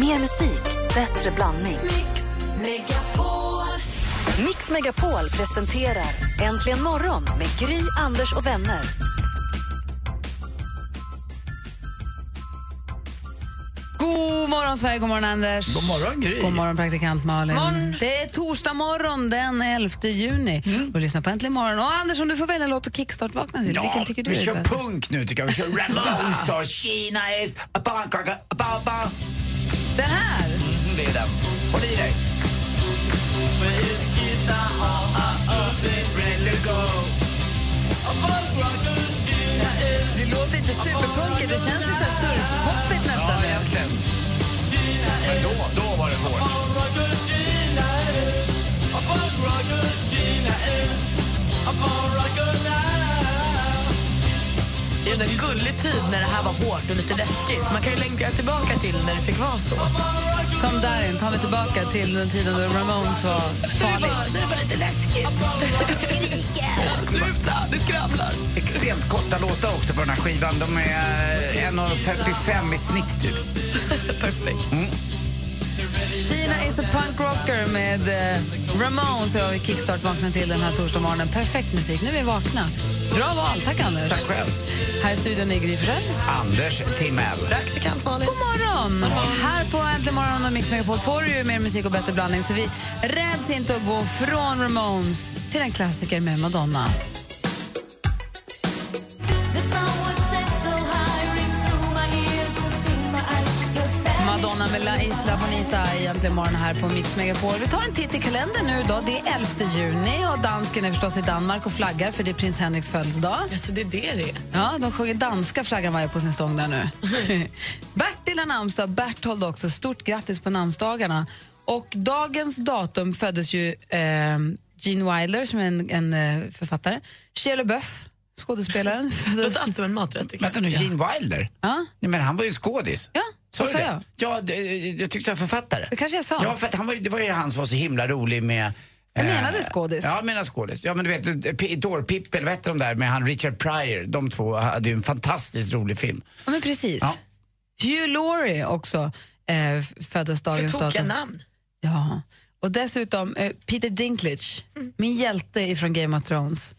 Mer musik, bättre blandning. Mix Megapol. Mix Megapol presenterar Äntligen morgon med Gry, Anders och vänner. God morgon, Sverige. God morgon, Anders. God morgon, Gry. God morgon, praktikant Malin. Det är torsdag morgon den 11 juni. Mm. Och lyssna på Äntligen morgon. Och Anders, om du får välja låt att kickstart-vakna till, vilken tycker du vi är kör bäst? punk nu tycker jag. Vi kör Ramones och Kina is a rocker, a ba, ba. Den här! Mm, Det är den. Håll i dig. Det låter inte superpunkigt, det känns ju så här surfpoppigt nästan. Ja, egentligen. Men då, då var det hårt. Gullig tid när det här var hårt och lite läskigt. Man kan ju längta tillbaka till när det fick vara så. Som Darin tar vi tillbaka till den tiden då Ramones var farligt. När det var lite läskigt. De skriker. Sluta, det skramlar. Extremt korta låtar också på den här skivan. De är eh, 1.45 i snitt typ. Perfekt. Kina is a punk rocker med eh, Ramones har vi kickstart vaknat till den här torsdagsmorgonen. Perfekt musik. Nu är vi vakna. Bra val. Tack, Anders. Tack själv. Här i studion är Gry. Anders Timell. Praktikant Malin. God morgon! Här på Äntligen morgon och Mix Megapol får du ju mer musik och bättre blandning så vi räds inte att gå från Ramones till en klassiker med. Madonna Isla Bonita i Äntligen morgon här på Mix Megapol. Vi tar en titt i kalendern nu då. Det är 11 juni och dansken är förstås i Danmark och flaggar för det är prins Henriks födelsedag. Alltså, det är det det är. Ja, de sjunger danska flaggan varje på sin stång där nu. Bertil har namnsdag, Berthold också. Stort grattis på namnsdagarna. Och dagens datum föddes ju eh, Gene Wilder som är en, en eh, författare. Shia LaBeouf, skådespelaren. Det låter alltid som en maträtt. Vänta nu. Gene Wilder? ja, Nej, men han var ju skådis. ja, Sa vad du sa det? jag? Ja, det, jag tyckte jag författare. Det kanske jag sa. Ja, för att han var, ju- det var ju han som var så himla rolig med... Jag eh, menade skådis. Ja, jag menar skådis. Ja, men du vet, P- Dårpippi, eller vad hette de där med han Richard Pryor. De två hade ju en fantastiskt rolig film. Ja, men precis. Ja. Hugh Laurie också eh, föddes För dagens tokiga datum. namn. Ja. Och dessutom eh, Peter Dinklage, min hjälte ifrån Game of Thrones.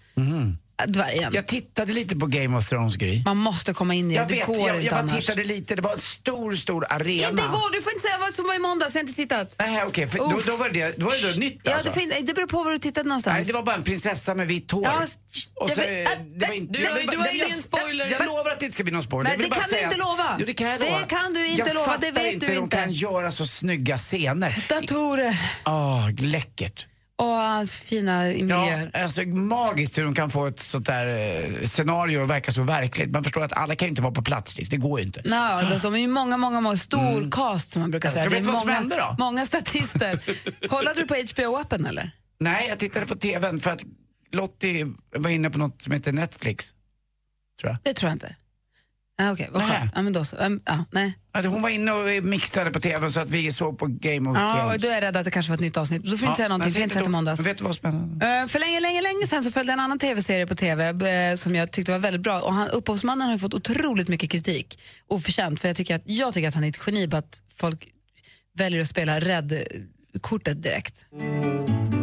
Äh, Dvärgen. Jag tittade lite på Game of Thrones, Gry. Man måste komma in i det, Jag det vet, går jag, inte jag annars. tittade lite. Det var en stor, stor arena. Inte igår, du får inte säga vad som var i måndags, jag har inte tittat. Nej, okej, för då, då var det, då var det då nytt Ja, alltså. det, det beror på var du tittade någonstans. Nej, det var bara en prinsessa med vitt hår. Ja, och jag så, eh, äh, det var inte, du har- jag vill du bara- har jag- ingen spoiler. Jag, jag lovar att det inte ska bli någon spoiler. Nej, Jag det kan du inte lova. Jo, det kan jag Det lova. kan du inte jag lova, fattar det vet inte du hur de inte. kan göra så snygga scener. Datorer Åh, läckert. Och fina miljöer. Ja, alltså, magiskt hur de kan få ett sånt där eh, scenario att verka så verkligt. Man förstår att alla kan ju inte vara på plats, liksom. det går ju inte. No, alltså, de är ju många, många, många stor cast som man brukar Ska säga. vi Det är många, hände då? många statister. Kollade du på HBO-appen eller? Nej, jag tittade på TVn för att Lottie var inne på något som heter Netflix. Tror jag. Det tror jag inte. Ah, Okej, vad Nej. skönt. Ja, men då så. Um, ja, nej. Alltså, hon var inne och mixtrade på TVn så att vi såg på Game of Ja, Thrones. då är jag rädd att det kanske var ett nytt avsnitt. Då får du inte säga någonting, för jag inte sett måndags. Vet du vad spännande? Eh, För länge, länge, länge sedan så följde en annan tv-serie på tv eh, som jag tyckte var väldigt bra. Och han, upphovsmannen har fått otroligt mycket kritik. Oförtjänt, för jag tycker, att, jag tycker att han är ett geni på att folk väljer att spela rädd-kortet direkt. Här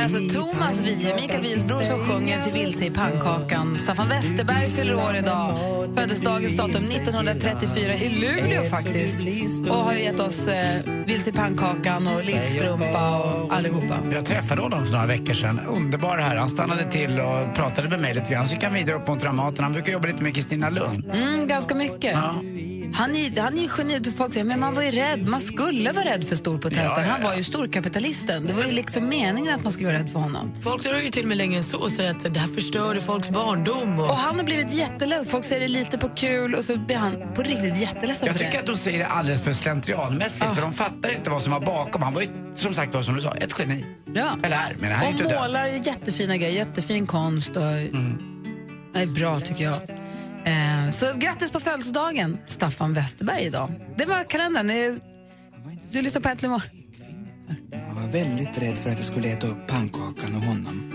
är alltså Thomas Wiehe, Mikael Wiehes bror som sjunger till Vilse i pannkakan. Staffan Westerberg fyller år idag. Föddes dagens datum 1934 i Luleå faktiskt. Och har gett oss eh, Vilse i pannkakan och Lillstrumpa och allihopa. Jag träffade honom för några veckor sedan. Underbar här. Han stannade till och pratade med mig lite grann. Så gick han vidare upp mot Dramaten. Han brukar jobba lite med Kristina Lugn. Mm, ganska mycket. Ja. Han är, han är ju geni. Folk säger men man var ju rädd. Man skulle vara rädd för storpotäten. Ja, ja, ja. Han var ju storkapitalisten. Det var ju liksom meningen att man skulle vara rädd för honom. Folk drar ju till och med längre än så och säger att det här förstör folks barndom. Och... Och han har blivit jätteledsen. Folk säger det lite på kul och så blir han på riktigt jätteledsen Jag tycker det. att de säger det alldeles för slentrianmässigt. För de fattar inte vad som var bakom. Han var ju som sagt var som du sa, ett geni. Ja. Eller är, men han är ju Och inte död. målar jättefina grejer, jättefin konst. Och... Mm. Det är bra tycker jag. Eh, så grattis på födelsedagen, Staffan Westerberg idag. Det var kalendern. Du lyssnar på Äntligen morgon. Jag var väldigt rädd för att jag skulle äta upp pannkakan och honom.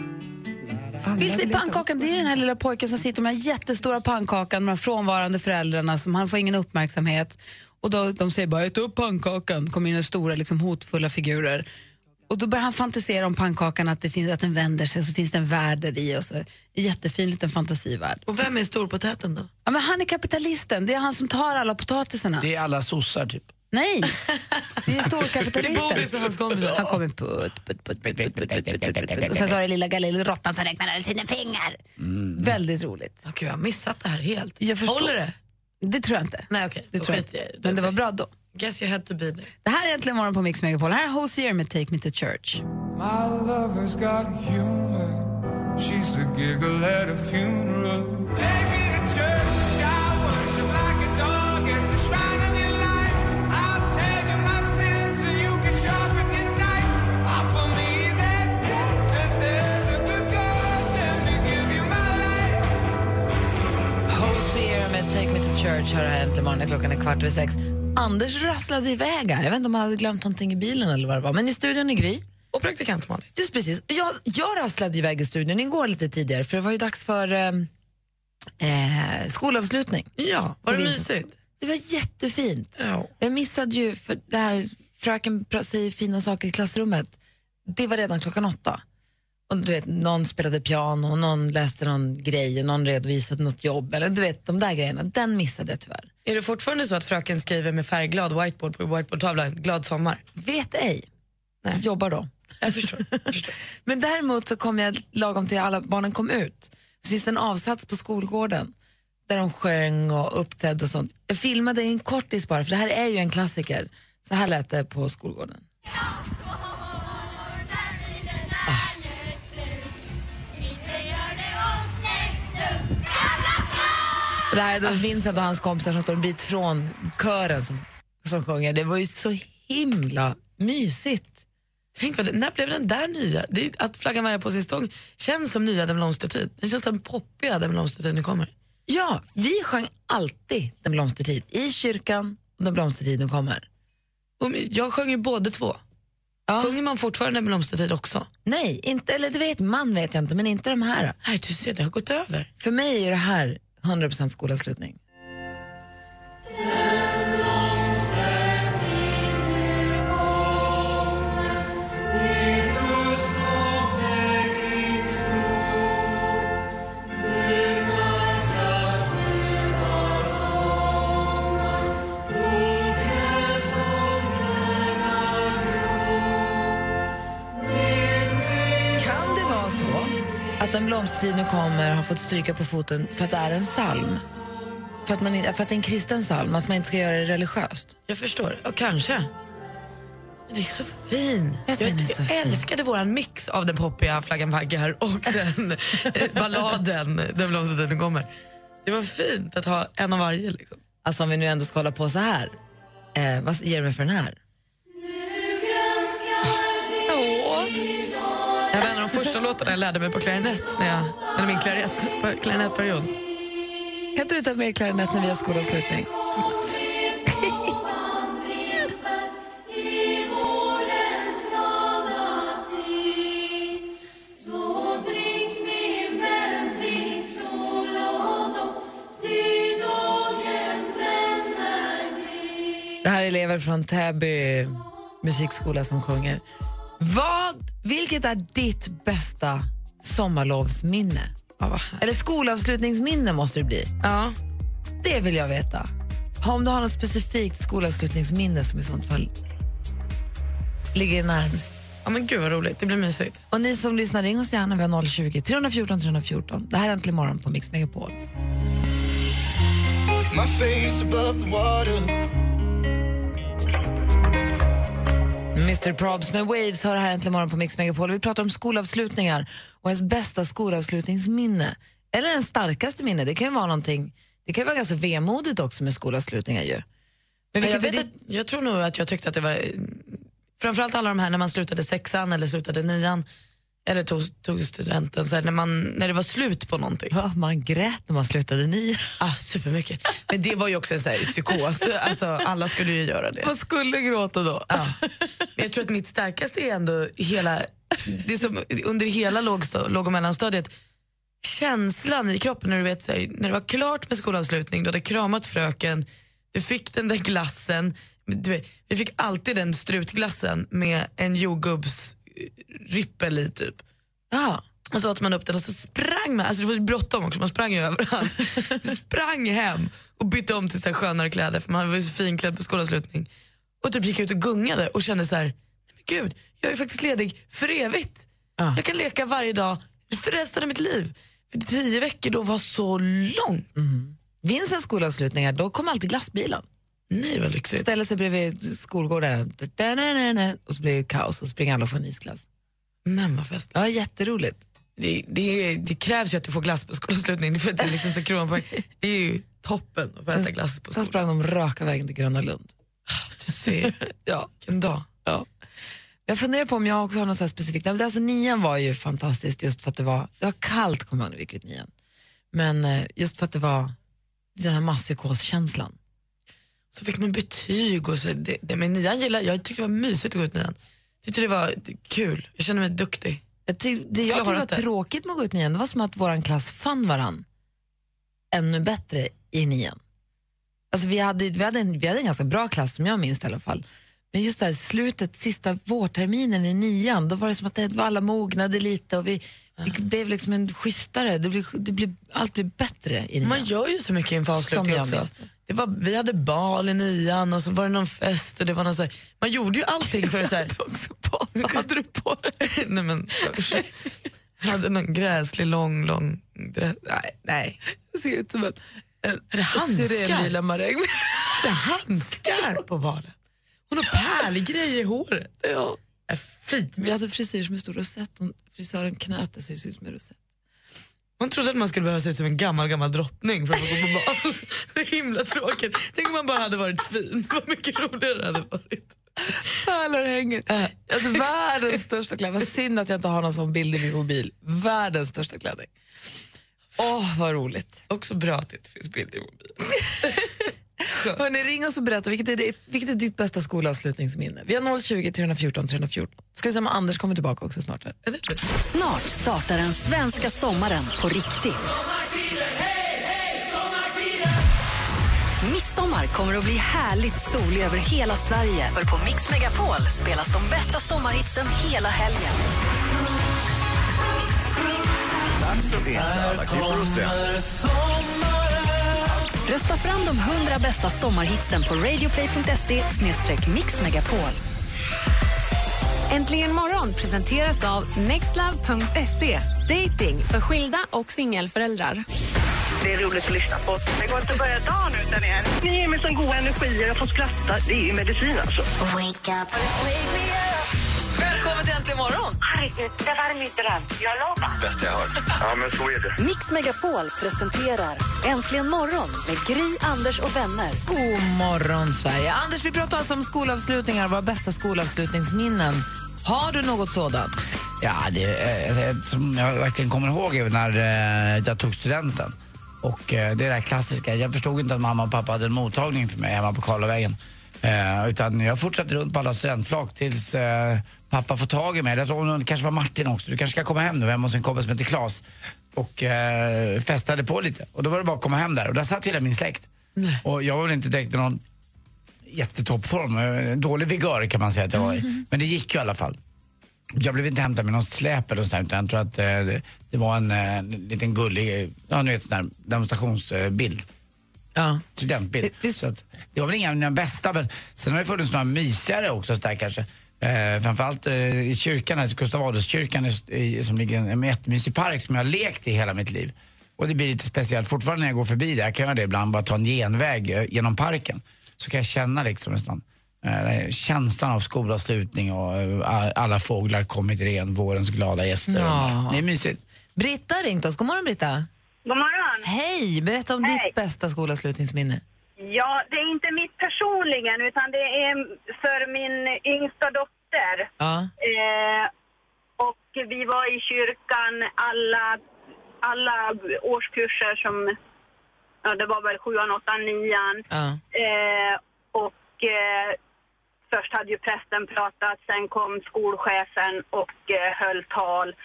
Vilse i pannkakan, det är den här lilla pojken som sitter med den här jättestora pannkakan med de frånvarande föräldrarna som han får ingen uppmärksamhet. Och då, de säger bara ät upp pannkakan, kommer in stora liksom, hotfulla figurer. Och då börjar han fantisera om pannkakan, att, det finns, att den vänder sig och så finns det en värld där i. Och så, en jättefin liten fantasivärld. Och vem är storpotäten då? Ja, men han är kapitalisten, det är han som tar alla potatisarna. Det är alla sossar typ. Nej, det är Det är storkapitalisten. Bodis och hans kompisar. Han kommer putt, putt, putt, putt, putt, putt, putt, putt. Och sen så har det lilla galilråttan som räknar alla sina pengar. Väldigt roligt. Åh, Gud, jag har missat det här helt. Jag förstår. Håller det? Det tror jag inte. Nej, okej. Det tror jag inte. Men det var bra då. Guess you had to be there. Det här är Äntligen morgon på Mix Megapol. Här är Hosier med Take Me To Church. My lover's got humor. She's the giggle at a funeral. Take me to church. I worship like a dog at the shrine of your life. I'll tell you my sins and you can sharpen your knife. Offer me that gift instead of good God. Let me give you my life. Hosier med Take Me To Church har här Äntligen morgon. Klockan är kvart över sex. Anders rasslade iväg här. Jag vet inte om han hade glömt någonting i bilen eller vad det var. Men i studion är Gry. Och praktikant Malin. Just precis. Jag, jag rasslade iväg i studion igår lite tidigare för det var ju dags för eh, eh, skolavslutning. Ja, var det mysigt? Det var jättefint. Ja. Jag missade ju, för det här fröken säger fina saker i klassrummet, det var redan klockan åtta. Och du vet, någon spelade piano, någon läste någon grej, och någon redovisade något jobb, eller du vet de där grejerna, den missade jag tyvärr. Är det fortfarande så att fröken skriver med färgglad whiteboard på whiteboardtavlan, glad sommar? Vet ej, Nej. jobbar då. Jag förstår. Jag förstår. Men däremot så kom jag lagom till alla barnen kom ut. Så finns det en avsats på skolgården där de sjöng och uppträdde och sånt. Jag filmade en kortis bara, för det här är ju en klassiker. Så här lät det på skolgården. Det här är då Vincent och hans kompisar som står en bit från kören som, som sjunger. Det var ju så himla mysigt. Tänk vad det, när blev den där nya? Det, att flaggan vajar på sin stång känns som nya Den blomstertid. Den känns som poppiga Den blomstertid nu kommer. Ja, vi sjöng alltid Den blomstertid i kyrkan och Den blomstertid nu kommer. Och jag sjöng ju både två. Ja. Sjunger man fortfarande Den blomstertid också? Nej, inte, eller det vet man vet jag inte, men inte de här. Nej, du ser, det har gått över. För mig är det här 100% skolavslutning. Att En blomstertid nu kommer har fått stryka på foten för att det är en psalm? För att, man, för att det är en kristen psalm, att man inte ska göra det religiöst? Jag förstår. Ja, kanske. Det är så fin. Jag den är så jag fin. älskade våran mix av den poppiga Flaggan vaggar och sen eh, balladen Den blomstertid nu kommer. Det var fint att ha en av varje. Liksom. Alltså om vi nu ändå ska hålla på så här, eh, vad ger du mig för den här? Låtarna jag lärde mig på klarinett när jag, eller min klarinett, klarinettperiod. Kan inte du ta med klarinett när vi har skolavslutning? Det här är elever från Täby musikskola som sjunger. Vad, vilket är ditt bästa sommarlovsminne? Här- Eller skolavslutningsminne måste det bli. ja. Det vill jag veta. Om du har något specifikt skolavslutningsminne som i sånt fall ligger närmst. ja, men gud vad roligt. Det blir mysigt. Och ni som lyssnar, ring oss gärna. Vi har 020 314 314. Det här är Äntligen morgon på Mix Megapol. My face above the water. Mr Probs med Waves har här Äntligen morgon på Mix Megapol. Vi pratar om skolavslutningar och ens bästa skolavslutningsminne. Eller den starkaste minne. Det kan ju vara någonting, det kan ju vara ganska vemodigt också med skolavslutningar ju. Men Ja, jag, vet att, jag tror nog att jag tyckte att det var... Framförallt alla de här när man slutade sexan eller slutade nian eller tog, tog studenten, så här, när, man, när det var slut på någonting. Va, man grät när man slutade nio. Ah, supermycket. Men det var ju också en sån här psykos. Alltså, alla skulle ju göra det. Man skulle gråta då. Ja. Men jag tror att mitt starkaste är ändå hela, det som under hela lågstå, låg och mellanstadiet känslan i kroppen när du vet så här, när det var klart med skolavslutning, du hade kramat fröken, du fick den där glassen, du vet, vi fick alltid den strutglassen med en jordgubbs rippel i typ. Ja. Och så åt man upp den och så sprang man, alltså det var bråttom också, man sprang ju överallt. så sprang hem och bytte om till så skönare kläder för man var ju så finklädd på skolavslutning. Och typ gick ut och gungade och kände så här, nej men gud, jag är faktiskt ledig för evigt. Ja. Jag kan leka varje dag för resten av mitt liv. För tio veckor då var så långt. Vincents skolavslutningar, då kom alltid glassbilen. Nej vad lyxigt. Ställer sig bredvid skolgården och så blir det kaos och springer alla och får en isglass. Men vad fest. Ja, jätteroligt. Det, det, det krävs ju att du får glass på skolavslutning för att det är liksom så kronpoäng. Det är ju toppen att få äta glass på Sen skolan. sprang de raka vägen till Gröna Lund. Du ser, Ja. vilken dag. Ja. Jag funderar på om jag också har något specifikt. Nej, Alltså, nian var ju fantastiskt just för att det var, det var kallt, kommer jag ihåg nian. Men eh, just för att det var den här masspsykoskänslan. Så fick man betyg och så. Det, det, men nian gillade, jag tyckte det var mysigt att gå ut nian. Tyckte det var kul, jag kände mig duktig. Jag tyck, det jag tyckte var tråkigt med att gå ut nian, det var som att vår klass fann varann ännu bättre i nian. Alltså vi, hade, vi, hade en, vi hade en ganska bra klass som jag minns i alla fall. Men just det här slutet, sista vårterminen i nian, då var det som att det var alla mognade lite och vi, vi blev liksom en schysstare, det blev, det blev, allt blev bättre i nian. Man gör ju så mycket inför avslutning jag också. det. Det var, vi hade bal i nian och så var det någon fest och det var någon så här, man gjorde ju allting för att så här, Vad hade du på dig? nej men usch. Jag hade någon gräslig lång, lång dress. Nej, nej. Det ser ut som en, en Är det handskar? maräng. Det är handskar på balen. Hon har pärlgrej i håret. ja. Äh, Fint. Vi hade frisyr som en stor rosett, Hon- frisören knöt det så det såg ut som en rosett. Hon trodde att man skulle behöva se ut som en gammal, gammal drottning för att gå på bal. Så himla tråkigt. Tänk om man bara hade varit fin. Vad mycket roligare det hade varit. Pärlörhänget. Alltså, världens största klänning. Vad synd att jag inte har någon sån bild i min mobil. Världens största klänning. Åh, vad roligt. Också bra att det inte finns bild i mobilen. Hörrni, ring oss och berätta, vilket är, ditt, vilket är ditt bästa skolavslutningsminne? Vi har 020 314 314. Ska vi se om Anders kommer tillbaka också snart. Här. Snart startar den svenska sommaren på riktigt. Midsommar kommer att bli härligt solig över hela Sverige. För på Mix Megapol spelas de bästa sommarhitsen hela helgen. Rösta fram de 100 bästa sommarhitsen på radioplay.se mixmegapol. Äntligen morgon presenteras av nextlove.se. Dating för skilda och singelföräldrar. Det är roligt att lyssna på. Det går inte att börja dagen utan er. Ni ger mig sån god energi och jag får skratta. Det är ju medicin alltså. Välkommen till Äntligen morgon! Herregud, det var min dröm. Jag lovar. Bästa jag hört. Ja, men så är det. Mix Megapol presenterar Äntligen morgon med Gry, Anders och vänner. God morgon, Sverige. Anders, vi pratar alltså om skolavslutningar, våra bästa skolavslutningsminnen. Har du något sådant? Ja, det är ett som jag verkligen kommer ihåg är när eh, jag tog studenten. Och eh, det är det klassiska, jag förstod inte att mamma och pappa hade en mottagning för mig hemma på Karlavägen. Eh, utan jag fortsatte runt på alla studentflak tills eh, pappa får tag i mig. Jag tror det kanske var Martin också, du kanske ska komma hem nu hemma hos en kompis som heter Klas. Och eh, festade på lite. Och då var det bara att komma hem där. Och där satt hela min släkt. Och jag var väl inte direkt någon jättetoppform, eh, dålig vigör kan man säga att jag var i. Men det gick ju i alla fall. Jag blev inte hämtad med någon släp eller sånt utan jag tror att eh, det, var en, eh, en liten gullig, eh, ja ni vet sån där demonstrationsbild. Ja. Studentbild. Visst- Så att, det var väl inga av mina bästa, men sen har det funnits några mysigare också så där kanske. Eh, framförallt eh, i kyrkan, här, Gustav Adolfskyrkan i, som ligger i en jättemysig park som jag har lekt i hela mitt liv. Och det blir lite speciellt. Fortfarande när jag går förbi där, jag kan göra det ibland, bara ta en genväg eh, genom parken. Så kan jag känna liksom nästan eh, känslan av skolavslutning och eh, alla fåglar kommit ren, vårens glada gäster. Ja. Det är mysigt. Britta har ringt oss. God morgon, Britta. God morgon. Hej! Berätta om Hej. ditt bästa skolavslutningsminne. Ja, det är inte mitt personligen utan det är för min yngsta dotter. Ja. Eh, och vi var i kyrkan alla, alla årskurser som, ja det var väl sjuan, åttan, nian. Ja. Eh, och eh, först hade ju prästen pratat, sen kom skolchefen och eh, höll tal.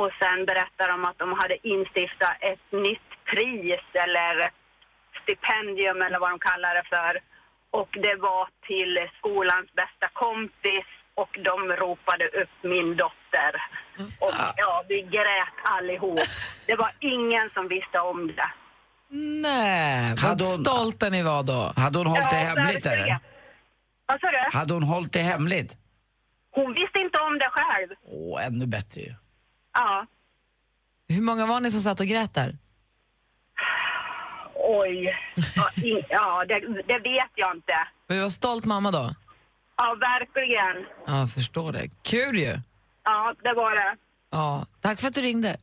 Och sen berättade de att de hade instiftat ett nytt pris eller stipendium eller vad de kallar det för. Och det var till skolans bästa kompis och de ropade upp min dotter. Och ja, vi grät allihop. Det var ingen som visste om det. Nej, vad hon- stolta ni var då. Hade hon hållit det Ja, hemligt eller? Vad sa du? Hade hon hållit det hemligt? Hon visste inte om det själv. Åh, ännu bättre ju. Ja. Hur många var ni som satt och grät där? Oj. Ja, in, ja det, det vet jag inte. Men du var stolt mamma då? Ja, verkligen. Ja, jag förstår det. Kul ju. Ja, det var det. Ja, tack för att du ringde.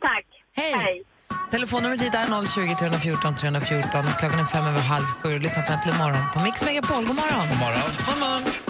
Tack. Hej. Telefonnumret hit är 020 314 314. Klockan är fem över halv sju. Lyssna på Äntligen morgon på Mix Megapol. God morgon. God morgon. God morgon.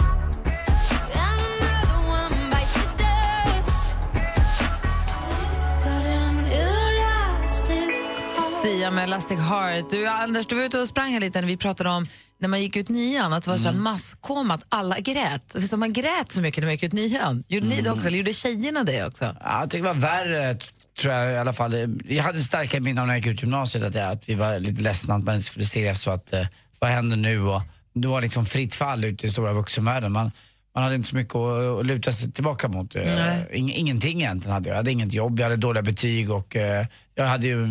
Sia med Elastic Heart. Du, Anders, du var ute och sprang här lite när vi pratade om när man gick ut nian, att det var så här masskoma, att alla grät. Så man grät så mycket när man gick ut nian. Gjorde ni det också, eller gjorde tjejerna det också? Ja, jag tycker det var värre, tror jag i alla fall. Jag hade starka minnen när jag gick ut gymnasiet att, jag, att vi var lite ledsna att man inte skulle ses så att, eh, vad händer nu? Och det var liksom fritt fall ute i stora vuxenvärlden. Man, man hade inte så mycket att, att luta sig tillbaka mot. Eh, Nej. ing, ingenting egentligen hade jag. Jag hade inget jobb, jag hade dåliga betyg och eh, jag hade ju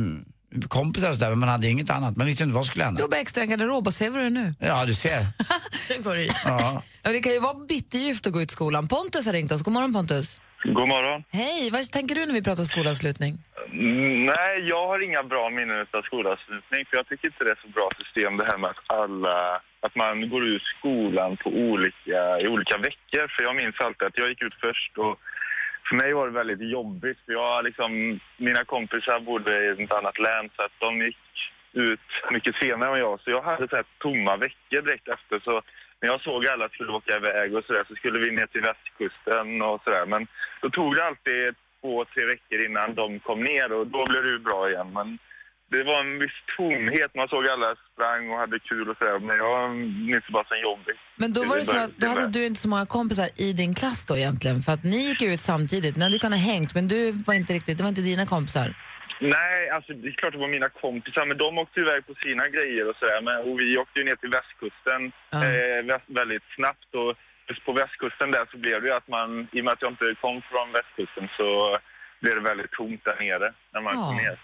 kompisar och sådär men man hade inget annat. Man visste inte vad som skulle hända. Jobba extra i en garderob och se vad det är nu. Ja, du ser. Det. Ja. Ja, det kan ju vara bittergift att gå ut skolan. Pontus har ringt oss. God morgon Pontus. God morgon. Hej, vad tänker du när vi pratar skolavslutning? Mm, Nej, jag har inga bra minnen av skolavslutning för jag tycker inte det är så bra system det här med att alla, att man går ut skolan på olika, i olika veckor. För jag minns alltid att jag gick ut först och för mig var det väldigt jobbigt för jag liksom, mina kompisar bodde i ett annat län så att de gick ut mycket senare än jag. Så jag hade så här tomma veckor direkt efter så när jag såg alla skulle åka iväg och sådär så skulle vi ner till västkusten och sådär. Men då tog det alltid två, tre veckor innan de kom ner och då blev det ju bra igen. Men det var en viss tomhet. Man såg alla sprang och hade kul och sådär. Men jag minns det bara som jobbigt. Men då var det så att då hade du inte så många kompisar i din klass då egentligen, för att ni gick ut samtidigt. Ni hade kunnat hängt, men du var inte riktigt, det var inte dina kompisar. Nej, alltså det är klart det var mina kompisar, men de åkte iväg på sina grejer och sådär. Men och vi åkte ju ner till västkusten Ja. eh, väst, väldigt snabbt och just på västkusten där så blev det ju att man, i och med att jag inte kom från västkusten så blev det väldigt tomt där nere när man Ja. kom ner.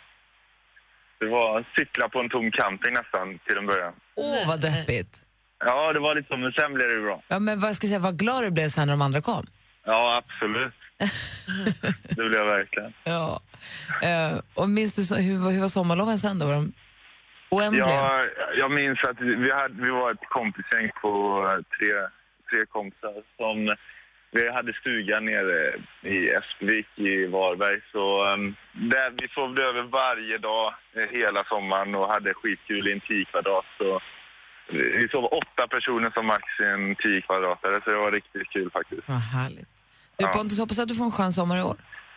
Det var cykla på en tom camping nästan till en början. Åh, vad deppigt. Ja, det var lite så, men sen blev det bra. Ja, men vad ska jag säga, vad glad du blev sen när de andra kom. Ja, absolut. det blev jag verkligen. Ja. Eh, och minns du så, hur, var- hur var sommarloven sen då? Var de oändliga? Ja, jag minns att vi, hade, vi var ett kompisgäng på eh, tre, tre kompisar som vi hade stugan nere i Espevik i Varberg. Så um, där vi sov över varje dag eh, hela sommaren och hade skitkul i en 10 kvadrat. Så vi sov åtta personer som max i en 10 kvadratare så det var riktigt kul faktiskt. Vad härligt. Du Ja. Pontus, hoppas att du får en skön sommar i år.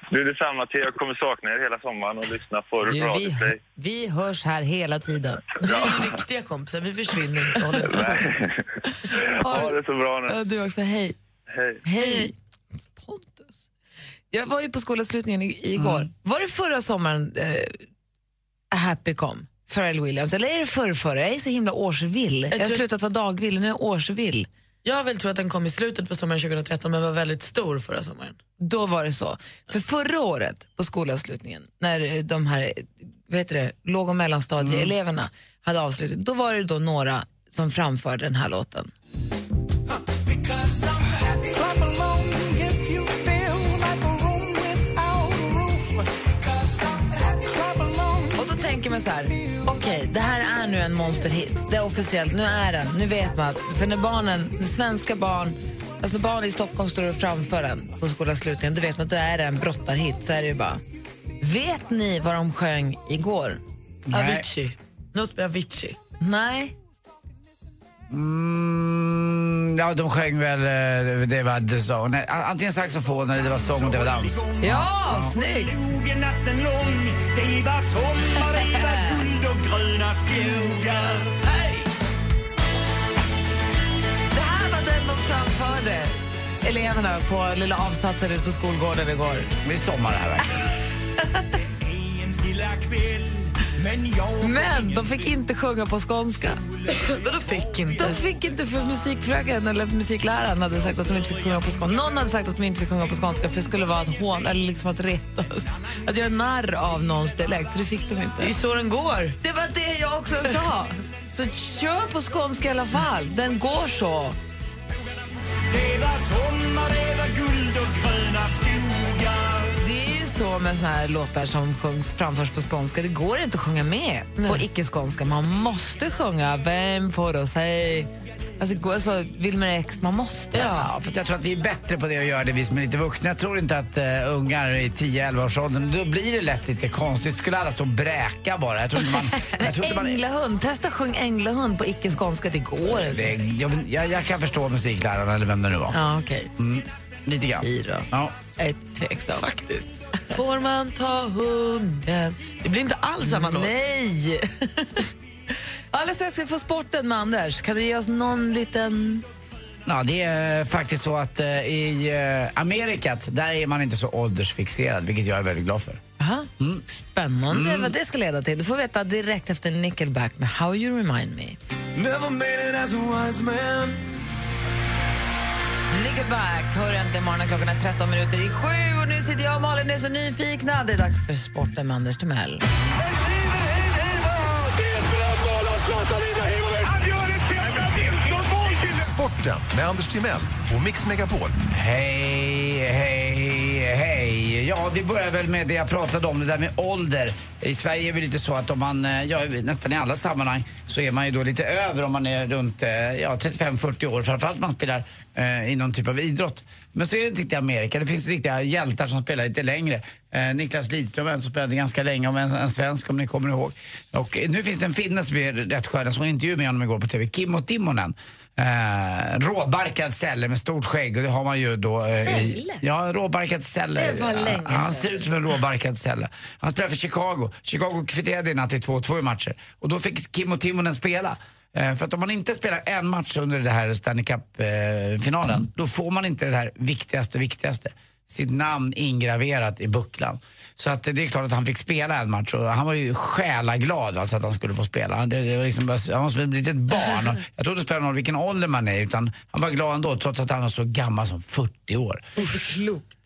Du, detsamma till. Jag kommer sakna er hela sommaren och lyssna på Du, vi, Radio vi hörs här hela tiden. Vi är ju riktiga kompisar, vi försvinner inte. Ha det så bra nu. Ja, Du också, hej. Hej. Hej. Pontus. Jag var ju på skolavslutningen i- igår. Var det förra sommaren eh, Happy kom? Pharrell Williams. Eller är det förr, förra? Jag är så himla årsvill. Jag har tror- slutat vara dagvill, nu är jag årsvill. Jag vill tro att den kom i slutet på sommaren 2013 men var väldigt stor förra sommaren. Då var det så. För förra året på skolavslutningen, när eh, de här eh, vad heter det, låg och mellanstadieeleverna hade avslutning, då var det då några som framförde den här låten. Man så här, okej, det här är nu en monsterhit. Det är officiellt, nu är den, nu vet man. att- För när barnen, när svenska barn, alltså när barn i Stockholm står och framför den på skolavslutningen, då vet man att då är det en brottarhit. Så är det ju bara. Vet ni vad de sjöng igår? Avicii. Något med Avicii. Nej. Mm, ja, de sjöng väl eh, det var The Zone. Nej, Antingen saxofon eller det var sång och det var dans. Ja, snyggt! natten lång Det var sommar, det var guld och gröna skogar Det här var den de framförde. eleverna på lilla avsatsen ute på skolgården igår. Det är sommar det här verkligen. Men de fick inte sjunga på skånska. Vadå fick inte? De fick inte för musikfröken eller musikläraren hade sagt att de inte fick sjunga på skånska. Någon hade sagt att de inte fick sjunga på skånska för det skulle vara att hån, eller liksom att retas. Att göra narr av någons dialekt, det fick de Det är ju inte. så den går. Det var det jag också sa. Så kör på skånska i alla fall. Den går så. Det är ju så med såna här låtar som sjungs, framförs på skånska. Det går inte att sjunga med på icke-skånska. Man måste sjunga Vem får oss hej? Alltså, gå- alltså Wilmer X, man måste. Ja, fast jag tror att vi är bättre på det att göra det, vi som är lite vuxna. Jag tror inte att uh, ungar i 10-11 års åldern, då blir det lätt lite konstigt. Skulle alla stå och bräka bara. Jag tror inte man... Jag tror inte man Änglahund, testa sjung Änglahund på icke-skånska. Det går inte. det, jag, jag, jag kan förstå musiklärarna eller vem det nu var. Ja, okej. Mm, lite grann. Ja. Jag är tveksam. Faktiskt. Får man ta hunden? Det blir inte alls samma låt. Nej! Alldeles strax ska vi få sporten med Anders. Kan du ge oss någon liten... Ja, det är faktiskt så att eh, i uh, Amerikat, där är man inte så åldersfixerad, vilket jag är väldigt glad för. Aha. Mm. Spännande vad det ska leda till. Du får veta direkt efter Nickelback med How You Remind Me. Nickelback hör äntligen morgonen. Klockan är 13 minuter i sju och nu sitter jag och Malin är så nyfikna. Det är dags för sporten med Anders Timell. Sporten med Anders Timell och Mix Megapol. Hej, hej, hej. Ja, vi börjar väl med det jag pratade om, det där med ålder. I Sverige är det lite så att om man, eh, ja, nästan i alla sammanhang, så är man ju då lite över om man är runt eh, ja, 35-40 år. Framförallt om man spelar eh, i någon typ av idrott. Men så är det inte riktigt i Amerika. Det finns riktiga hjältar som spelar lite längre. Eh, Niklas Lidström en som spelade ganska länge, om en, en svensk om ni kommer ihåg. Och nu finns det en finne som är rätt skön, jag såg en intervju med honom igår på TV, Kimmo Timonen. Eh, råbarkad sälle med stort skägg och det har man ju då... Eh, i, ja, råbarkad sälle. Det var länge Ja, Han sedan. ser ut som en råbarkad sälle. Han spelar för Chicago. Chicago kvitterade i natt i 2-2 i matcher. Och då fick Kimmo Timonen spela. Eh, För att om man inte spelar en match under det här Stanley Cup-finalen, då får man inte det här viktigaste, viktigaste. Sitt namn ingraverat i bucklan. Så att det är klart att han fick spela en match och han var ju själaglad alltså att han skulle få spela. Det, det var liksom, bara- han var som ett litet barn. Och jag tror det spelar någon roll vilken ålder man är utan han var glad ändå trots att han var så gammal som 40 år.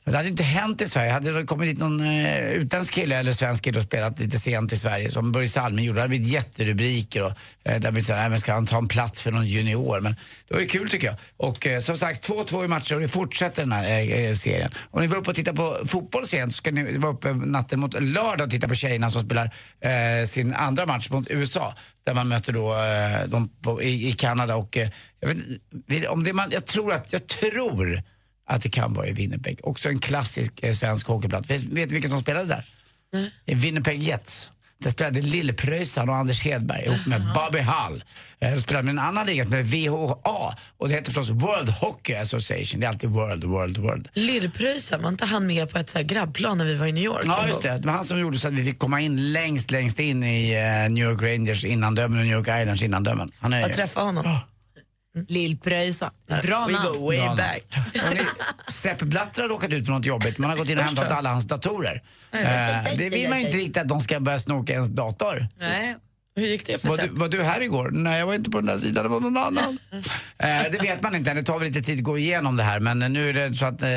Men Det hade inte hänt i Sverige. Hade det kommit dit någon eh, utländsk kille eller svensk kille och spelat lite sent i Sverige som Börje Salming gjorde, det hade blivit jätterubriker och eh, där blivit såhär, "Nej, men ska han ta en plats för någon junior? Men det var ju kul tycker jag. Och eh, som sagt, 2-2 i matcher och det fortsätter den här eh, eh serien. Om ni var uppe och tittade på fotboll sent så ska ni vara uppe natten mot lördag och titta på tjejerna som spelar eh, sin andra match mot USA. Där man möter då eh, dem på, i, i Kanada och eh, jag, vet, inte, om det man, jag tror att, jag tror att det kan vara i Winnipeg. Också en klassisk eh, svensk hockeyplats. Vet, vet du vilka som spelade där? I Winnipeg Jets. Där spelade Lillepröjsarn och Anders Hedberg ihop med Bobby Hull. Eh, De spelade med en annan liga som heter VHA och det heter förstås World Hockey Association. Det är alltid World, World, World. Lillpröjsarn, var inte han med på ett så grabbplan när vi var i New York? Ja, just det. Det var han som gjorde så att vi fick komma in längst, längst in i eh, New York Rangers innandömen och New York Islands innandömen. Han är Att träffa honom. Lill-Pröjsa. Bra We namn. go way Bra back. Hörrni, Sepp Blatter har råkat ut för något jobbigt. Man har gått in och hämtat alla hans datorer. Eh, det vill man inte riktigt att de ska börja snoka ens dator. Nej. Hur gick det för Var du, var du här igår? Nej, jag var inte på den där sidan, det var någon annan. eh, det vet man inte, det tar väl lite tid att gå igenom det här. Men nu är det så att eh,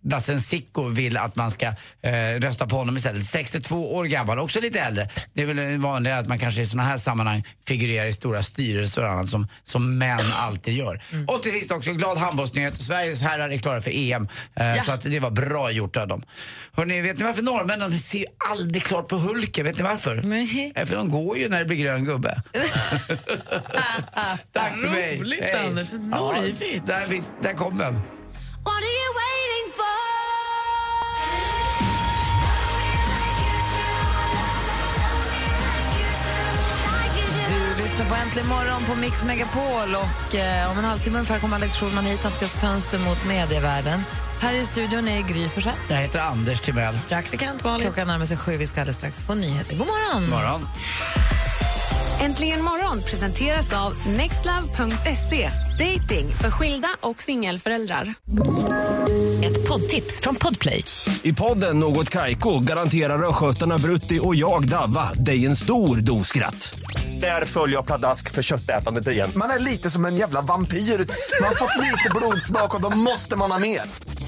Dassen Sicko vill att man ska eh, rösta på honom istället. 62 år gammal, också lite äldre. Det är väl vanligare att man kanske i såna här sammanhang figurerar i stora styrelser och annat som, som män alltid gör. Och till sist också, glad handbollsnyhet. Sveriges herrar är klara för EM. Eh, Så att det var bra gjort av dem. Hörrni, vet ni varför norrmännen ser aldrig klart på Hulken? Vet ni varför? Nej. Eh, För de går ju när det blir grön gubbe. Tack för mig. Roligt, Hej. Anders. En Norgevits. där, där kom den. Du lyssnar på Äntligen morgon på Mix Megapol och eh, om en halvtimme ungefär kommer Alex Schulman hit. Han ska fönster mot medievärlden. Här i studion är Gry Forssell. Jag heter Anders Timell. Praktikant Malin. Klockan närmar sig sju. Vi ska alldeles strax få nyheter. God morgon! morgon. Äntligen morgon presenteras av nextlove.se. Dating för skilda och singelföräldrar. Ett poddtips från Podplay. I podden Något Kaiko garanterar östgötarna Brutti och jag, Davva, dig en stor dos skratt. Där följer jag pladask för köttätandet igen. Man är lite som en jävla vampyr. Man har fått lite blodsmak och då måste man ha mer.